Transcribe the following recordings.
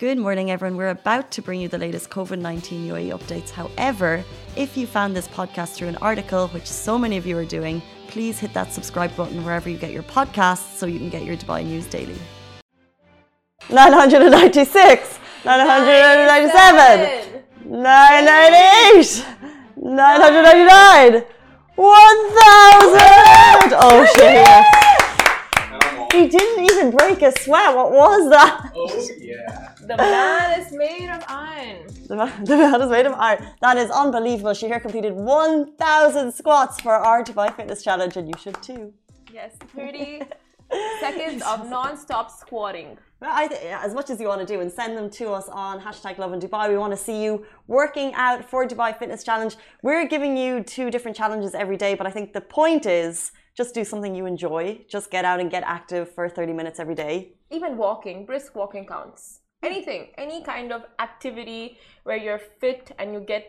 Good morning, everyone. We're about to bring you the latest COVID 19 UAE updates. However, if you found this podcast through an article, which so many of you are doing, please hit that subscribe button wherever you get your podcasts so you can get your Dubai news daily. 996, 997, 998, 999, 1000! Oh, shit, yes. He didn't even break a sweat. What was that? Oh, yeah. The man is made of iron. The man, the man is made of iron. That is unbelievable. She here completed 1,000 squats for our Dubai Fitness Challenge, and you should too. Yes, 30 seconds of non-stop squatting. Well, I th- as much as you want to do, and send them to us on hashtag Lovin Dubai. We want to see you working out for Dubai Fitness Challenge. We're giving you two different challenges every day, but I think the point is just do something you enjoy. Just get out and get active for 30 minutes every day. Even walking, brisk walking counts. Anything, any kind of activity where you're fit and you get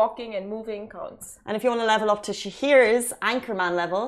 walking and moving counts. And if you want to level up to Shahir's Anchorman level,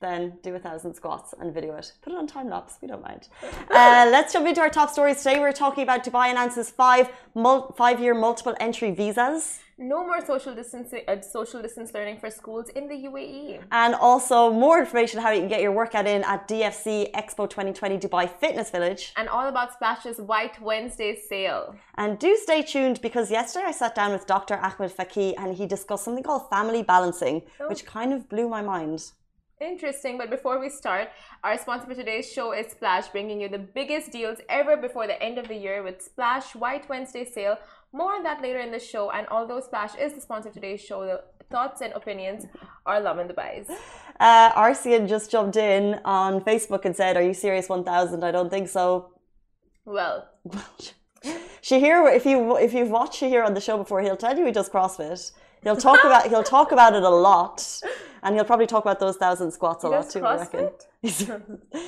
then do a thousand squats and video it. Put it on time lapse, we don't mind. Uh, let's jump into our top stories today. We're talking about Dubai announces five mul- five year multiple entry visas. No more social distancing, uh, social distance learning for schools in the. UAE. And also more information how you can get your workout in at DFC Expo 2020 Dubai Fitness Village. And all about Splash's White Wednesday sale. And do stay tuned because yesterday I sat down with Dr. Ahmed Fakih and he discussed something called family balancing, which kind of blew my mind. Interesting, but before we start, our sponsor for today's show is Splash, bringing you the biggest deals ever before the end of the year with Splash White Wednesday sale. More on that later in the show. And although Splash is the sponsor of today's show, the thoughts and opinions are Lovin Dubai's. Uh, Arsian just jumped in on Facebook and said, Are you serious 1000? I don't think so. Well, Shahir, if you if you've watched Shahir on the show before, he'll tell you he does CrossFit. He'll talk about he'll talk about it a lot, and he'll probably talk about those thousand squats a He lot does too. I reckon. He's,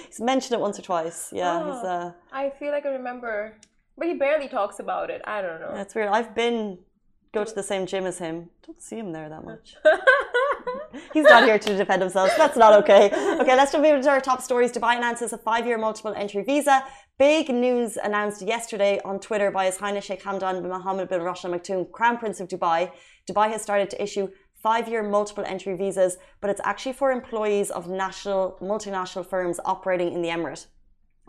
he's mentioned it once or twice. Yeah, he's Oh. uh, I feel like I remember, but he barely talks about it. I don't know. that's weird. I've been go to the same gym as him. Don't see him there that much. He's not here to defend himself. That's not okay. Okay, let's jump into our top stories. Dubai announces a five-year multiple entry visa. Big news announced yesterday on Twitter by His Highness Sheikh Hamdan bin Mohammed bin Rashid Al Maktoum, Crown Prince of Dubai. Dubai has started to issue five-year multiple entry visas, but it's actually for employees of national, multinational firms operating in the Emirate.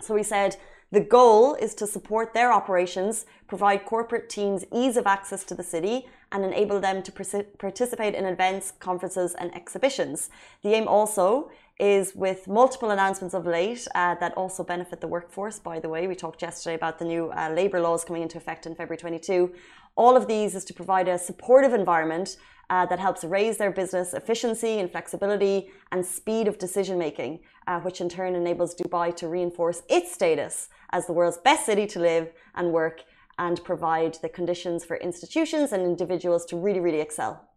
So he said the goal is to support their operations, provide corporate teams ease of access to the city, and enable them to participate in events, conferences, and exhibitions. The aim also is with multiple announcements of late uh, that also benefit the workforce. By the way, we talked yesterday about the new uh, labour laws coming into effect in February 22. All of these is to provide a supportive environment uh, that helps raise their business efficiency and flexibility and speed of decision making, uh, which in turn enables Dubai to reinforce its status as the world's best city to live and work and provide the conditions for institutions and individuals to really, really excel.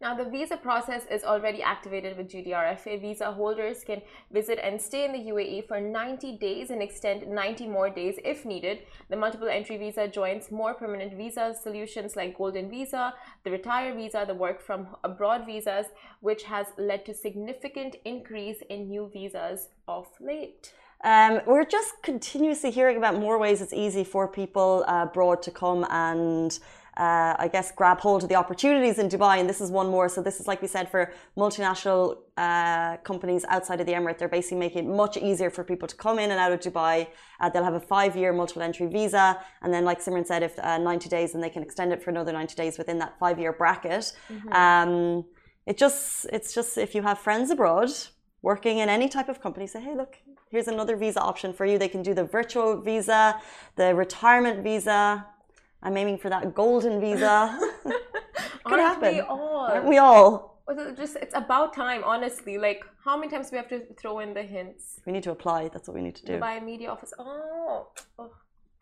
Now, the visa process is already activated with GDRFA. Visa holders can visit and stay in the UAE for 90 days and extend 90 more days if needed. The multiple entry visa joins more permanent visa solutions like Golden Visa, the Retire Visa, the Work from Abroad visas, which has led to significant increase in new visas of late. Um, we're just continuously hearing about more ways it's easy for people uh, abroad to come and uh, I guess grab hold of the opportunities in Dubai, and this is one more. So this is like we said for multinational uh, companies outside of the Emirate, they're basically making it much easier for people to come in and out of Dubai. Uh, they'll have a five-year multiple entry visa, and then like Simran said, if uh, 90 days, and they can extend it for another 90 days within that five-year bracket. Um, it just it's just if you have friends abroad working in any type of company, say, hey, look, here's another visa option for you. They can do the virtual visa, the retirement visa. I'm aiming for that golden visa. Could Aren't happen. we all? Aren't we all? It's just it's about time, honestly. Like, how many times do we have to throw in the hints? We need to apply. That's what we need to do. Dubai Media Office. Oh, oh.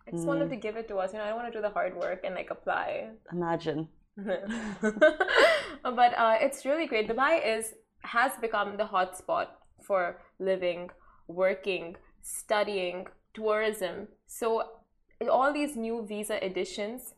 I just want them to give it to us. You know, I don't want to do the hard work and like apply. Imagine. but uh, it's really great. Dubai is has become the hotspot for living, working, studying, tourism. So all these new visa additions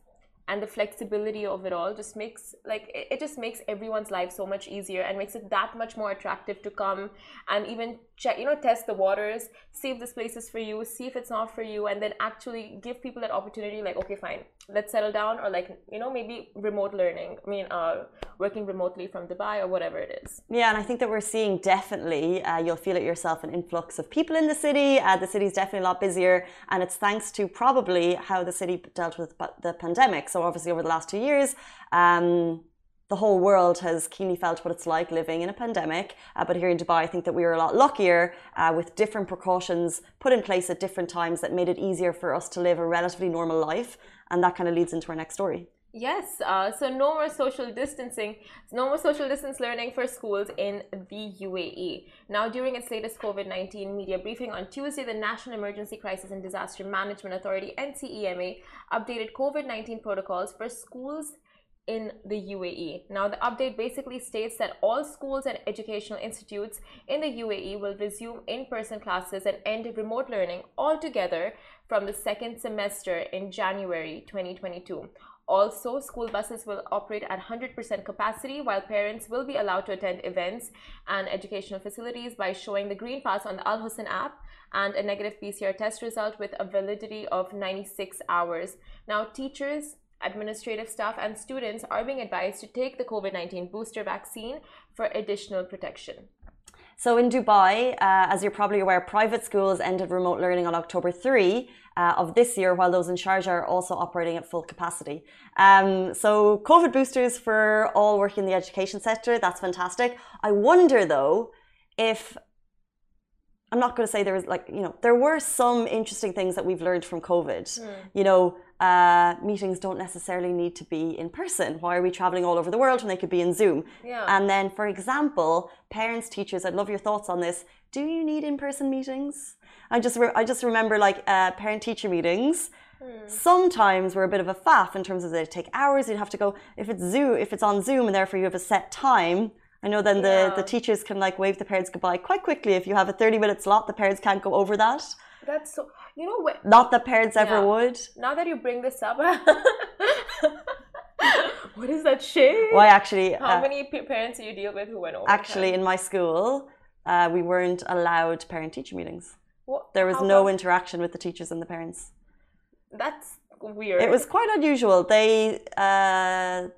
and the flexibility of it all just makes like it, it just makes everyone's life so much easier and makes it that much more attractive to come and even check you know test the waters see if this place is for you see if it's not for you and then actually give people that opportunity like okay fine let's settle down or like you know maybe remote learning i mean uh, working remotely from dubai or whatever it is. Yeah and i think that we're seeing definitely uh, you'll feel it yourself an influx of people in the city. Uh, the city's definitely a lot busier and it's thanks to probably how the city dealt with the pandemic. So obviously over the last two years um, the whole world has keenly felt what it's like living in a pandemic. Uh, but here in Dubai, I think that we were a lot luckier uh, with different precautions put in place at different times that made it easier for us to live a relatively normal life. And that kind of leads into our next story. Yes, uh, so no more social distancing, no more social distance learning for schools in the UAE. Now, during its latest COVID 19 media briefing on Tuesday, the National Emergency Crisis and Disaster Management Authority, NCEMA, updated COVID 19 protocols for schools in the UAE. Now, the update basically states that all schools and educational institutes in the UAE will resume in person classes and end remote learning altogether from the second semester in January 2022. Also, school buses will operate at 100% capacity, while parents will be allowed to attend events and educational facilities by showing the green pass on the Al Hosn app and a negative PCR test result with a validity of 96 hours. Now, teachers, administrative staff and students are being advised to take the COVID 19 booster vaccine for additional protection. So, in Dubai, uh, as you're probably aware, private schools ended remote learning on October 3 uh, of this year, while those in charge are also operating at full capacity. Um, so, COVID boosters for all working in the education sector, that's fantastic. I wonder though if I'm not going to say there was like, you know, there were some interesting things that we've learned from COVID. Mm. You know, uh, meetings don't necessarily need to be in person. Why are we traveling all over the world when they could be in Zoom? Yeah. And then, for example, parents, teachers, I'd love your thoughts on this. Do you need in-person meetings? I just, I just remember like uh, parent-teacher meetings. Hmm. Sometimes we're a bit of a faff in terms of they take hours. You'd have to go if it's Zoom, if it's on Zoom, and therefore you have a set time I know then the, the teachers can like wave the parents goodbye quite quickly. If you have a 30 minute slot, the parents can't go over that. That's so, you know what? Not that parents yeah. ever would. Now that you bring this up, what is that shade? Why actually? How uh, many parents do you deal with who went over? Actually, in my school, uh, we weren't allowed parent teacher meetings. What? There was How no interaction with the teachers and the parents. That's weird. It was quite unusual. They uh,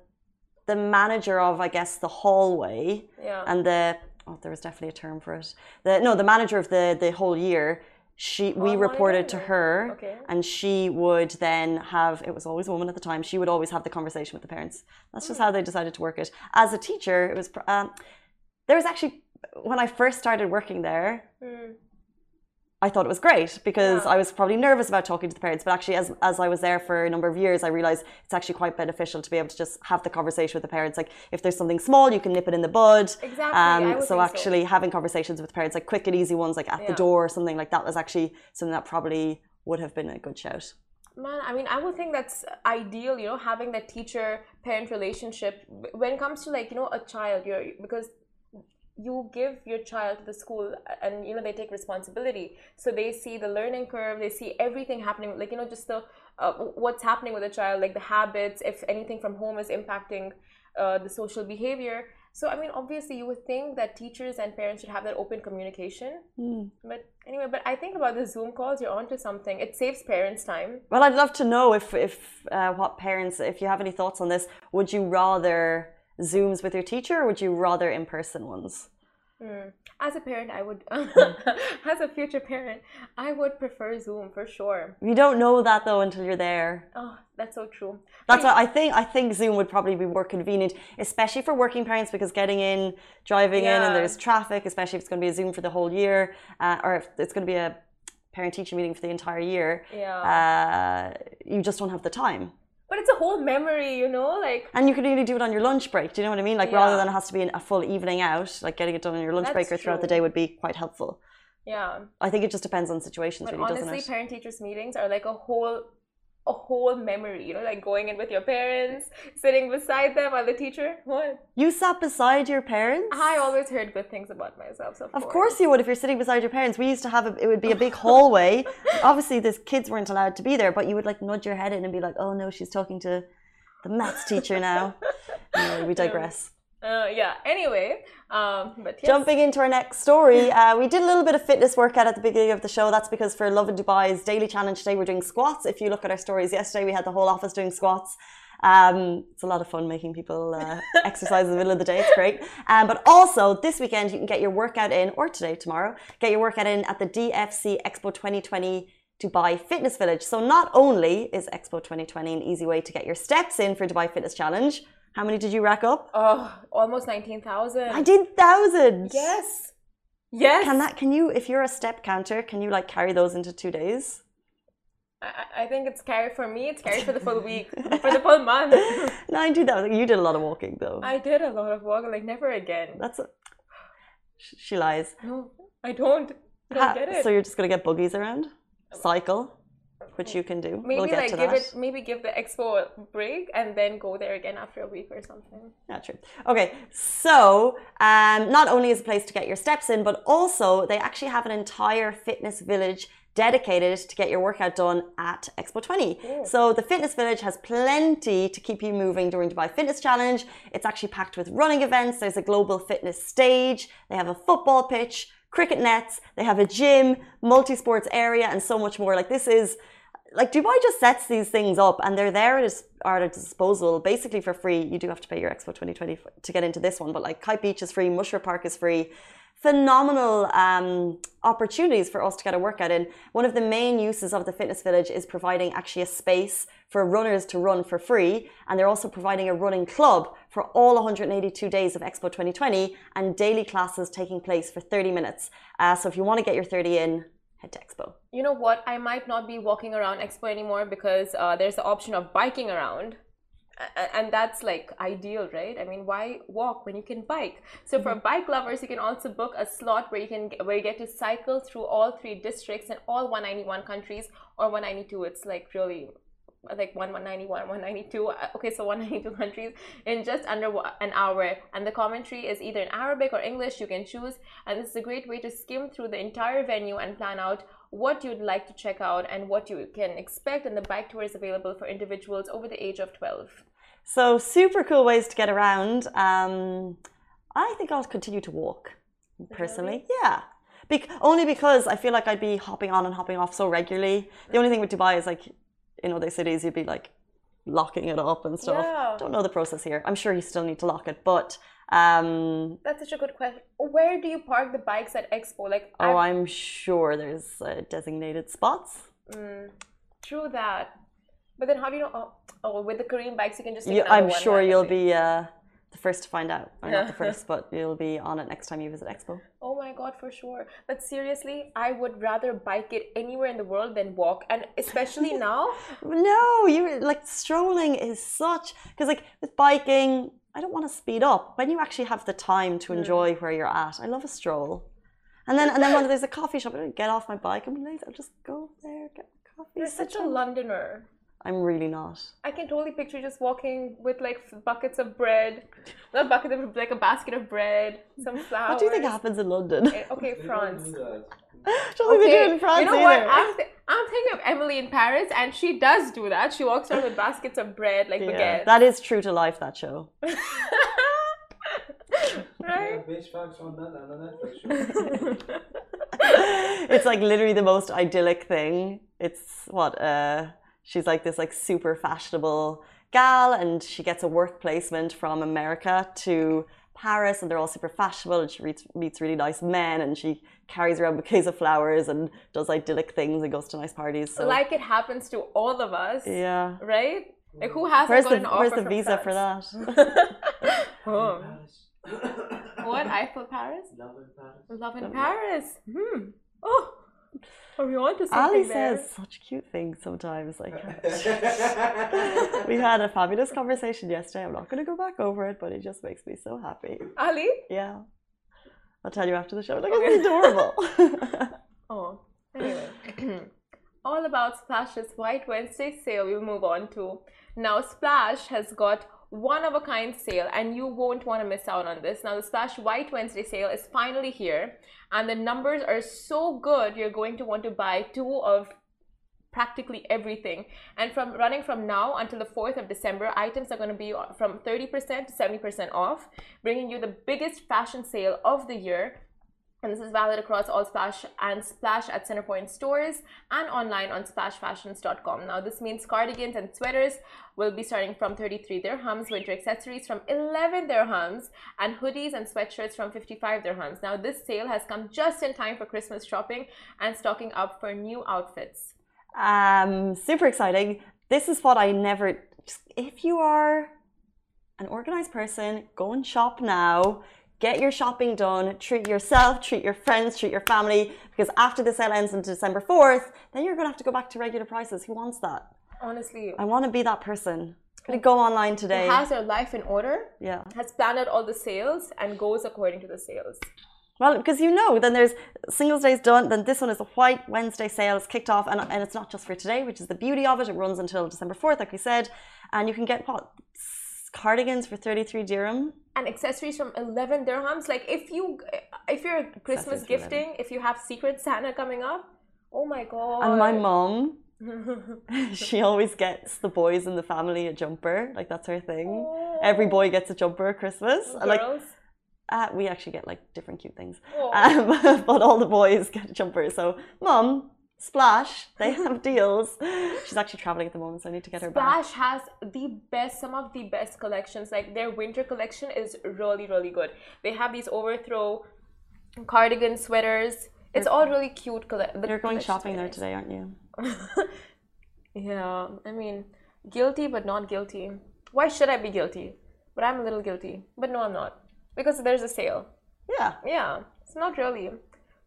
the manager of I guess the hallway yeah. and the oh there was definitely a term for it. The no the manager of the the whole year she we reported to her okay. and she would then have it was always a woman at the time she would always have the conversation with the parents that's just mm. how they decided to work it as a teacher it was um, there was actually when i first started working there mm. I thought it was great because yeah. I was probably nervous about talking to the parents. But actually, as, as I was there for a number of years, I realized it's actually quite beneficial to be able to just have the conversation with the parents. Like, if there's something small, you can nip it in the bud. Exactly. Um, so, actually, so. having conversations with parents, like quick and easy ones, like at yeah. the door or something like that, was actually something that probably would have been a good shout. Man, I mean, I would think that's ideal, you know, having that teacher parent relationship when it comes to like, you know, a child, you're because you give your child to the school and you know they take responsibility. So they see the learning curve they see everything happening like you know just the uh, what's happening with the child like the habits if anything from home is impacting uh, the social behavior. So i mean obviously you would think that teachers and parents should have that open communication. Mm. but anyway but i think about the zoom calls you're onto something. It saves parents time. Well i'd love to know if if uh, what parents if you have any thoughts on this would you rather Zooms with your teacher, or would you rather in person ones? Mm. As a parent, I would, as a future parent, I would prefer Zoom for sure. You don't know that though until you're there. Oh, that's so true. That's what I think. I think Zoom would probably be more convenient, especially for working parents, because getting in, driving yeah. in, and there's traffic. Especially if it's going to be a Zoom for the whole year, uh, or if it's going to be a parent-teacher meeting for the entire year. Yeah. Uh, you just don't have the time but it's a whole memory, you know, like. And you could really do it on your lunch break. Do you know what I mean? Like yeah. rather than it has to be a full evening out, like getting it done on your lunch That's break or throughout true. the day would be quite helpful. Yeah. I think it just depends on situations, but really, honestly, doesn't it? parent teachers meetings are like a whole a whole memory, you know, like going in with your parents, sitting beside them or the teacher. What? You sat beside your parents? I always heard good things about myself. So of, course. you would if you're sitting beside your parents. We used to have a, it would be a big hallway. Obviously, the kids weren't allowed to be there, but you would like nudge your head in and be like, oh no, she's talking to the maths teacher now. anyway, we digress. Uh, yeah. Anyway, um, but yes. Jumping into our next story, uh, we did a little bit of fitness workout at the beginning of the show. That's because for Lovin Dubai's daily challenge today, we're doing squats. If you look at our stories yesterday, we had the whole office doing squats. Um, it's a lot of fun making people uh, exercise in the middle of the day. It's great. Um, but also, this weekend, you can get your workout in, or today, tomorrow, get your workout in at the DFC Expo 2020 Dubai Fitness Village. So, not only is Expo 2020 an easy way to get your steps in for Dubai Fitness Challenge, how many did you rack up? Oh, almost 19,000. 19,000! Yes. Yes. Can that, can you, if you're a step counter, can you like carry those into two days? I, I think it's carried for me, it's carried for the full week, for the full month. 19,000. You did a lot of walking though. I did a lot of walking, like never again. That's a, she lies. No, I don't. I don't get it. So you're just gonna get buggies around, uh, cycle, which you can do. Maybe we'll get like give that. it, maybe give the expo a break and then go there again after a week or something. Yeah, true. Okay, so um, not only is a place to get your steps in, but also they actually have an entire fitness village dedicated to get your workout done at Expo 20. So the fitness village has plenty to keep you moving during Dubai Fitness Challenge. It's actually packed with running events. There's a global fitness stage. They have a football pitch, cricket nets. They have a gym, multi-sports area, and so much more. Like this is like Dubai just sets these things up and they're there at its disposal basically for free. You do have to pay your Expo 2020 to get into this one, but like Kite Beach is free, Mushroom Park is free. Phenomenal um, opportunities for us to get a workout in. One of the main uses of the fitness village is providing actually a space for runners to run for free, and they're also providing a running club for all 182 days of Expo 2020 and daily classes taking place for 30 minutes. Uh, so if you want to get your 30 in, head to Expo. You know what? I might not be walking around expo anymore because uh, there's the option of biking around. And that's like ideal, right? I mean, why walk when you can bike? So for bike lovers, you can also book a slot where you can where you get to cycle through all three districts in all 191 countries or 192. It's like really like 1 191 192 Uh, okay so 192 countries in just under an hour and the commentary is either in arabic or english you can choose and this is a great way to skim through the entire venue and plan out what you'd like to check out and what you can expect and the bike tour is available for individuals over the age of 12 So super cool ways to get around. Um, I think I'll continue to walk personally. Yeah. Bec- only because I feel like I'd be hopping on and hopping off so regularly. The only thing with Dubai is like in other cities you'd be like locking it up and stuff. Yeah. Don't know the process here. I'm sure you still need to lock it, but um, that's such a good question where do you park the bikes at expo like oh, I've- I'm sure there's uh, designated spots. mm, true that but then how do you know oh, oh with the Careem bikes you can just You, I'm sure you'll be uh, the first to find out. Or not the first, but you'll be on it next time you visit Expo. Oh my god, for sure. But seriously, I would rather bike it anywhere in the world than walk, and especially now. No, you like strolling is such because like with biking, I don't want to speed up. When you actually have the time to hmm. enjoy where you're at, I love a stroll. And then and then when there's a coffee shop, I don't get off my bike. I'm lazy. I'll just go there, get my coffee. You're such a. Londoner. I'm really not. I can totally picture you just walking with like buckets of bread, not buckets of like a basket of bread, some flowers. What do you think happens in London? Eh, Okay, France. don't think they do in France you know either. what? I'm, th- I'm thinking of Emily in Paris, and she does do that. She walks around with baskets of bread, like yeah, baguettes. that is true to life. That show. right? it's like literally the most idyllic thing. It's what uh she's like this like super fashionable gal and she gets a work placement from America to Paris and they're all super fashionable and she meets, meets really nice men and she carries around bouquets of flowers and does idyllic things and goes to nice parties. So Like it happens to all of us, yeah. right? Like who hasn't Where's got the an offer where's the from visa for that? Oh. What? Eiffel Paris? Love in Paris. Hmm. Oh, are we on to something Ali there? says such cute things sometimes. Like we had a fabulous conversation yesterday. I'm not going to go back over it, but it just makes me so happy. Ali? Yeah, I'll tell you after the show. Like it's adorable. Oh, anyway. All about Splash's White Wednesday sale we'll move on to. Now, Splash has got one of a kind sale, and you won't want to miss out on this. Now, the Splash White Wednesday sale is finally here, and the numbers are so good, you're going to want to buy two of practically everything. And from running from now until the 4th of December, items are going to be from 30% to 70% off, bringing you the biggest fashion sale of the year and this is valid across all Splash and Splash at Centrepoint stores and online on splashfashions.com. Now, this means cardigans and sweaters will be starting from 33 dirhams, winter accessories from 11 dirhams, and hoodies and sweatshirts from 55 dirhams. Now, this sale has come just in time for Christmas shopping and stocking up for new outfits. Um, super exciting. This is what I never. If you are an organized person, go and shop now get your shopping done, treat yourself, treat your friends, treat your family, because after the sale ends on December 4th, then you're going to have to go back to regular prices. Who wants that? Honestly. I want to be that person. Gonna go online today. Who has their life in order. Yeah. Has planned out all the sales and goes according to the sales. Well, because you know, then there's Singles Day's done, then this one is a White Wednesday sale. It's kicked off, and, and it's not just for today, which is the beauty of it. It runs until December 4th, like we said. And you can get what? Cardigans for 33 dirham? And accessories from 11 dirhams. Like if you if you're christmas gifting if you have secret santa coming up oh my god and my mom she always gets the boys in the family a jumper. Like that's her thing. Oh. every boy gets a jumper at christmas. Girls? like uh, we actually get like different cute things. Oh. um, but all the boys get a jumper so mom Splash, they have deals. She's actually traveling at the moment, so I need to get her back. Splash has the best, some of the best collections. Like their winter collection is really, really good. They have these overthrow cardigan sweaters. It's all really cute. Coll- You're going shopping there today, aren't you? yeah, I mean, guilty but not guilty. Why should I be guilty? But I'm a little guilty. But no, I'm not. Because there's a sale. Yeah. Yeah, it's not really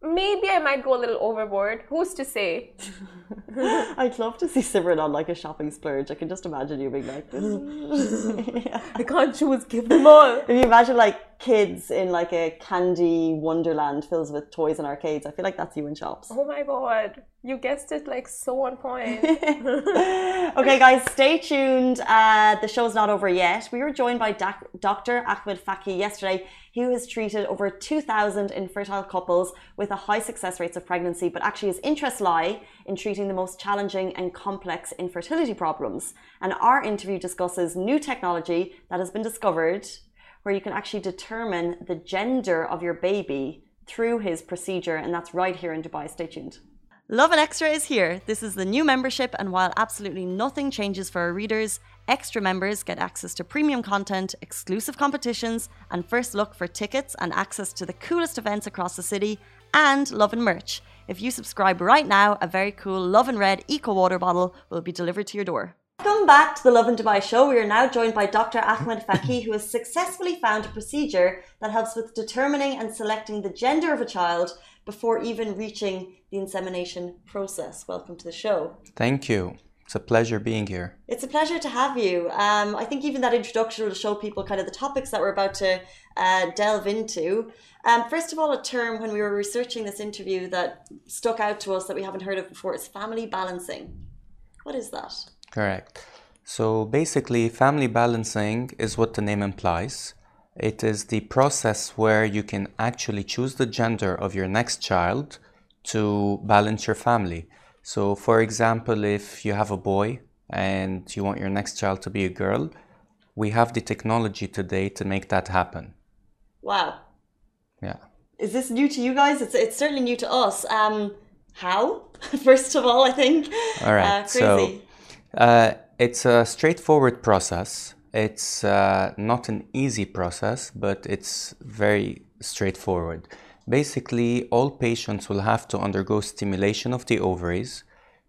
maybe I might go a little overboard. Who's to say? I'd love to see Simran on like a shopping splurge. I can just imagine you being like this. yeah. I can't choose, give them all. If you imagine like kids in like a candy wonderland filled with toys and arcades, I feel like that's you in shops. Oh my god. You guessed it like so on point. okay, guys, stay tuned. Uh, the show's not over yet. We were joined by Dr. Ahmed Fakih yesterday. He has treated over 2,000 infertile couples with a high success rates of pregnancy, but actually his interests lie in treating the most challenging and complex infertility problems. And our interview discusses new technology that has been discovered where you can actually determine the gender of your baby through his procedure, and that's right here in Dubai. Stay tuned. Lovin Extra is here. This is the new membership, and while absolutely nothing changes for our readers, extra members get access to premium content, exclusive competitions, and first look for tickets and access to the coolest events across the city, and Lovin merch. If you subscribe right now, a very cool Lovin Red Eco Water bottle will be delivered to your door. Welcome back to the Lovin Dubai show. We are now joined by Dr. Ahmed Fakih, who has successfully found a procedure that helps with determining and selecting the gender of a child before even reaching the insemination process. Welcome to the show. Thank you. It's a pleasure being here. It's a pleasure to have you. Um, I think even that introduction will show people kind of the topics that we're about to uh, delve into. Um, first of all, a term when we were researching this interview that stuck out to us that we haven't heard of before is family balancing. What is that? Correct. So basically, family balancing is what the name implies. It is the process where you can actually choose the gender of your next child to balance your family. So, for example, if you have a boy and you want your next child to be a girl, we have the technology today to make that happen. Wow. Yeah. Is this new to you guys? It's, it's certainly new to us. Um, how? First of all, I think. All right. Uh, so, uh, it's a straightforward process. It's uh, not an easy process, but it's very straightforward. Basically, all patients will have to undergo stimulation of the ovaries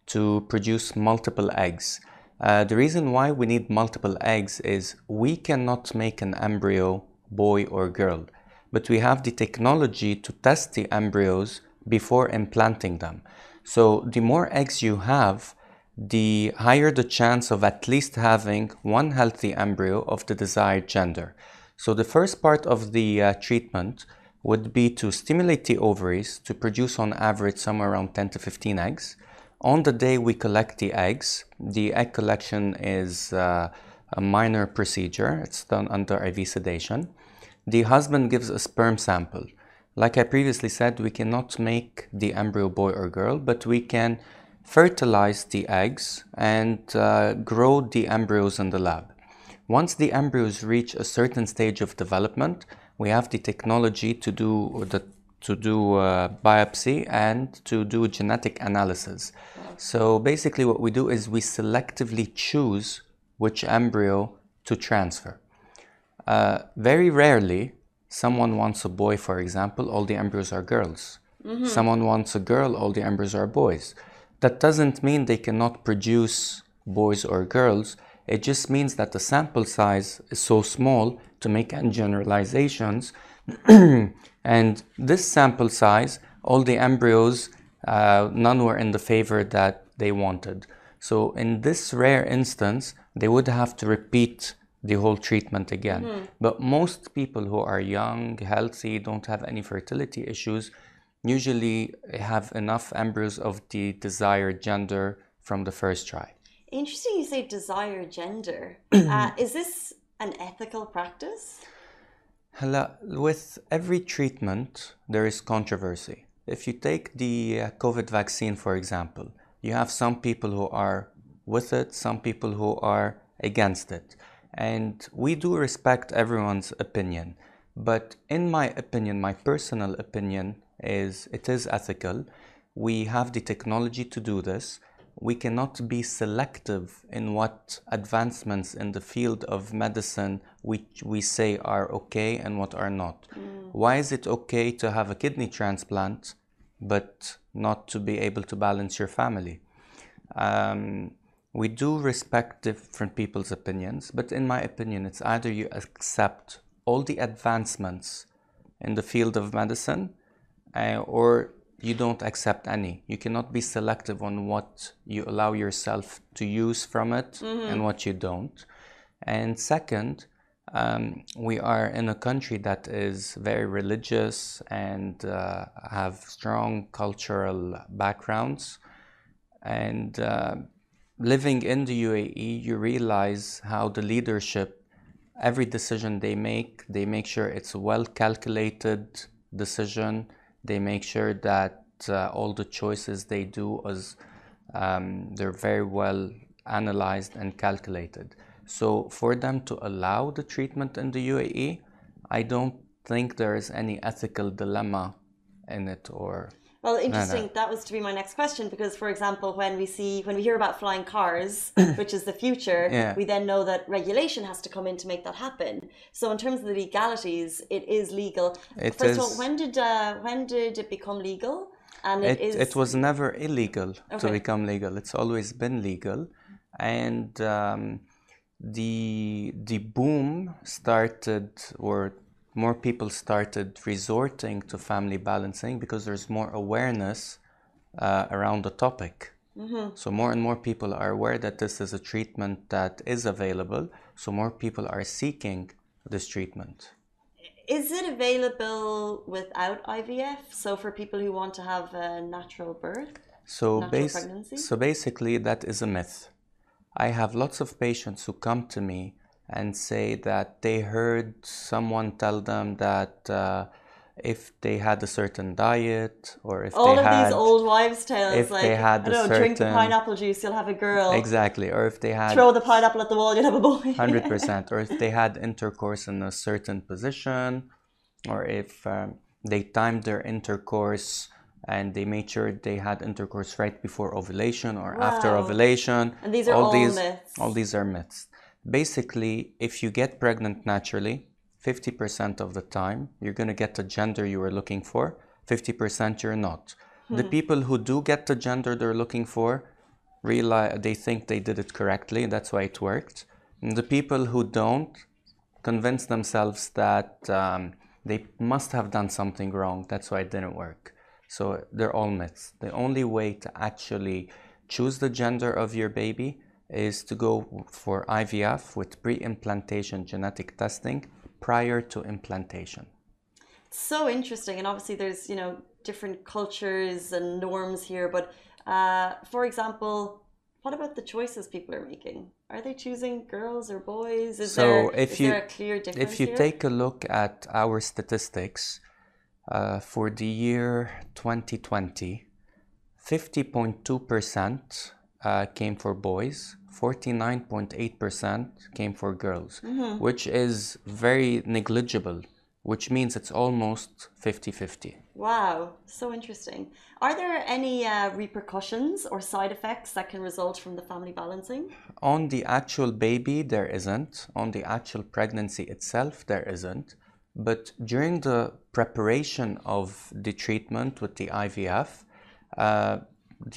to produce multiple eggs. Uh, the reason why we need multiple eggs is we cannot make an embryo boy or girl, but we have the technology to test the embryos before implanting them. So the more eggs you have, the higher the chance of at least having one healthy embryo of the desired gender. So the first part of the uh, treatment would be to stimulate the ovaries to produce on average somewhere around 10 to 15 eggs. On the day we collect the eggs, the egg collection is uh, a minor procedure. It's done under IV sedation. The husband gives a sperm sample. Like I previously said, we cannot make the embryo boy or girl, but we can fertilize the eggs and uh, grow the embryos in the lab. Once the embryos reach a certain stage of development, we have the technology to do the to do uh, biopsy and to do genetic analysis. So basically, what we do is we selectively choose which embryo to transfer. Uh, very rarely, someone wants a boy, for example, all the embryos are girls. Mm-hmm. Someone wants a girl, all the embryos are boys. That doesn't mean they cannot produce boys or girls. It just means that the sample size is so small to make any generalizations. and this sample size, all the embryos, uh, none were in the favor that they wanted. So in this rare instance, they would have to repeat the whole treatment again. Mm-hmm. But most people who are young, healthy, don't have any fertility issues, usually have enough embryos of the desired gender from the first try. Interesting you say desire gender. uh, is this an ethical practice? With every treatment, there is controversy. If you take the uh, COVID vaccine, for example, you have some people who are with it, some people who are against it. And we do respect everyone's opinion. But in my opinion, my personal opinion is it is ethical. We have the technology to do this. We cannot be selective in what advancements in the field of medicine which we say are okay and what are not. Mm. Why is it okay to have a kidney transplant but not to be able to balance your family? Um, we do respect different people's opinions, but in my opinion, it's either you accept all the advancements in the field of medicine uh, or you don't accept any. You cannot be selective on what you allow yourself to use from it mm-hmm. and what you don't. And second, um, we are in a country that is very religious and uh, have strong cultural backgrounds. And uh, living in the UAE, you realize how the leadership, every decision they make, they make sure it's a well calculated decision. They make sure that uh, all the choices they do is um, they're very well analyzed and calculated. So for them to allow the treatment in the UAE, I don't think there is any ethical dilemma in it or well, interesting. No, no. That was to be my next question because, for example, when we see when we hear about flying cars, which is the future, yeah. we then know that regulation has to come in to make that happen. So, in terms of the legalities, it is legal. It First is, of all, when did uh, when did it become legal? And it, it, is... it was never illegal okay. to become legal. It's always been legal, and um, the the boom started or more people started resorting to family balancing because there's more awareness uh, around the topic. Mm-hmm. So more and more people are aware that this is a treatment that is available. So more people are seeking this treatment. Is it available without IVF? So for people who want to have a natural birth, so natural pregnancy? So basically, that is a myth. I have lots of patients who come to me and say that they heard someone tell them that uh, if they had a certain diet or if they had. all they of had, these old wives' tales, if like they had I don't know, certain, drink the pineapple juice, you'll have a girl. Exactly, or if they had throw the pineapple at the wall, you'll have a boy. Hundred percent, or if they had intercourse in a certain position, or if um, they timed their intercourse and they made sure they had intercourse right before ovulation or wow. after ovulation. And these are all, all these, myths. All these are myths basically, if you get pregnant naturally, 50% of the time, you're going to get the gender you were looking for, 50% you're not. Hmm. The people who do get the gender they're looking for, realize they think they did it correctly, that's why it worked. And the people who don't convince themselves that um, they must have done something wrong, that's why it didn't work. So they're all myths. The only way to actually choose the gender of your baby is to go for IVF with pre-implantation genetic testing prior to implantation. So interesting, and obviously there's you know different cultures and norms here. But uh, for example, what about the choices people are making? Are they choosing girls or boys? Is so there, if you, there a clear difference? If you here? take a look at our statistics uh, for the year 2020, 50.2% uh, came for boys, 49.8% came for girls, Mm-hmm. which is very negligible, which means it's almost 50 50. Wow, so interesting. Are there any uh, repercussions or side effects that can result from the family balancing? On the actual baby, there isn't. On the actual pregnancy itself, there isn't. But during the preparation of the treatment with the IVF, uh,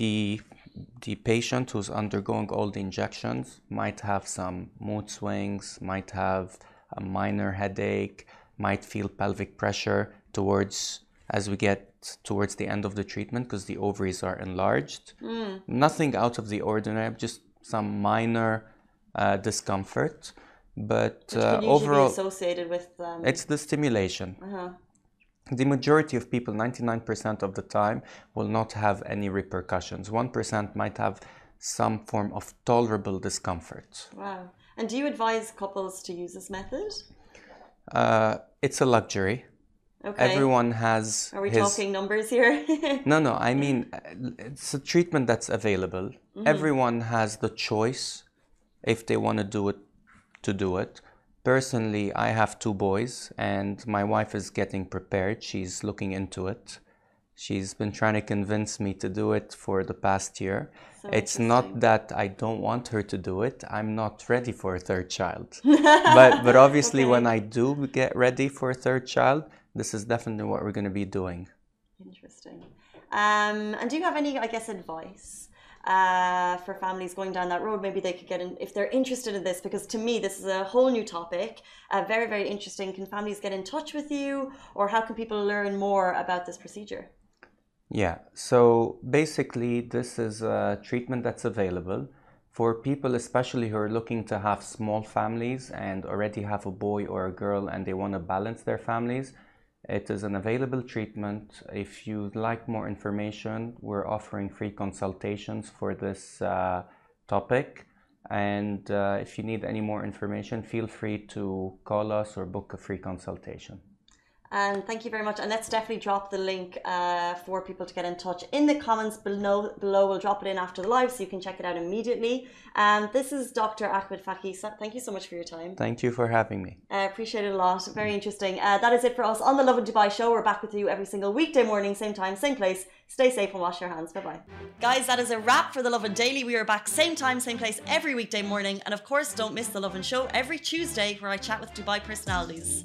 the the patient who's undergoing all the injections might have some mood swings, might have a minor headache, might feel pelvic pressure towards as we get towards the end of the treatment because the ovaries are enlarged. Nothing out of the ordinary, just some minor uh, discomfort. But uh, overall, associated with um, it's the stimulation. uh-huh. The majority of people, 99% of the time, will not have any repercussions. 1% might have some form of tolerable discomfort. Wow. And do you advise couples to use this method? Uh, it's a luxury. Okay. Everyone has Are we his. talking numbers here? No, no, I mean, it's a treatment that's available. Everyone has the choice if they want to do it, to do it. Personally, I have two boys, and my wife is getting prepared. She's looking into it. She's been trying to convince me to do it for the past year. So it's not that I don't want her to do it. I'm not ready for a third child. but but obviously, when I do get ready for a third child, this is definitely what we're going to be doing. Interesting. Um, and do you have any, I guess, advice uh, for families going down that road? Maybe they could get in if they're interested in this, because to me, this is a whole new topic. Uh, very, very interesting. Can families get in touch with you, or how can people learn more about this procedure? Yeah, so basically, this is a treatment that's available for people, especially who are looking to have small families and already have a boy or a girl and they want to balance their families. It is an available treatment. If you'd like more information, we're offering free consultations for this uh, topic. And uh, if you need any more information, feel free to call us or book a free consultation. And thank you very much. And let's definitely drop the link uh, for people to get in touch in the comments below. Below, we'll drop it in after the live, so you can check it out immediately. Um, this is Dr. Ahmed Fakih. So thank you so much for your time. Thank you for having me. I appreciate it a lot. Very interesting. Uh, that is it for us on the Lovin Dubai show. We're back with you every single weekday morning, same time, same place. Stay safe and wash your hands. Bye bye. Guys, that is a wrap for the Lovin Daily. We are back same time, same place every weekday morning. And of course, don't miss the Lovin Show every Tuesday where I chat with Dubai personalities.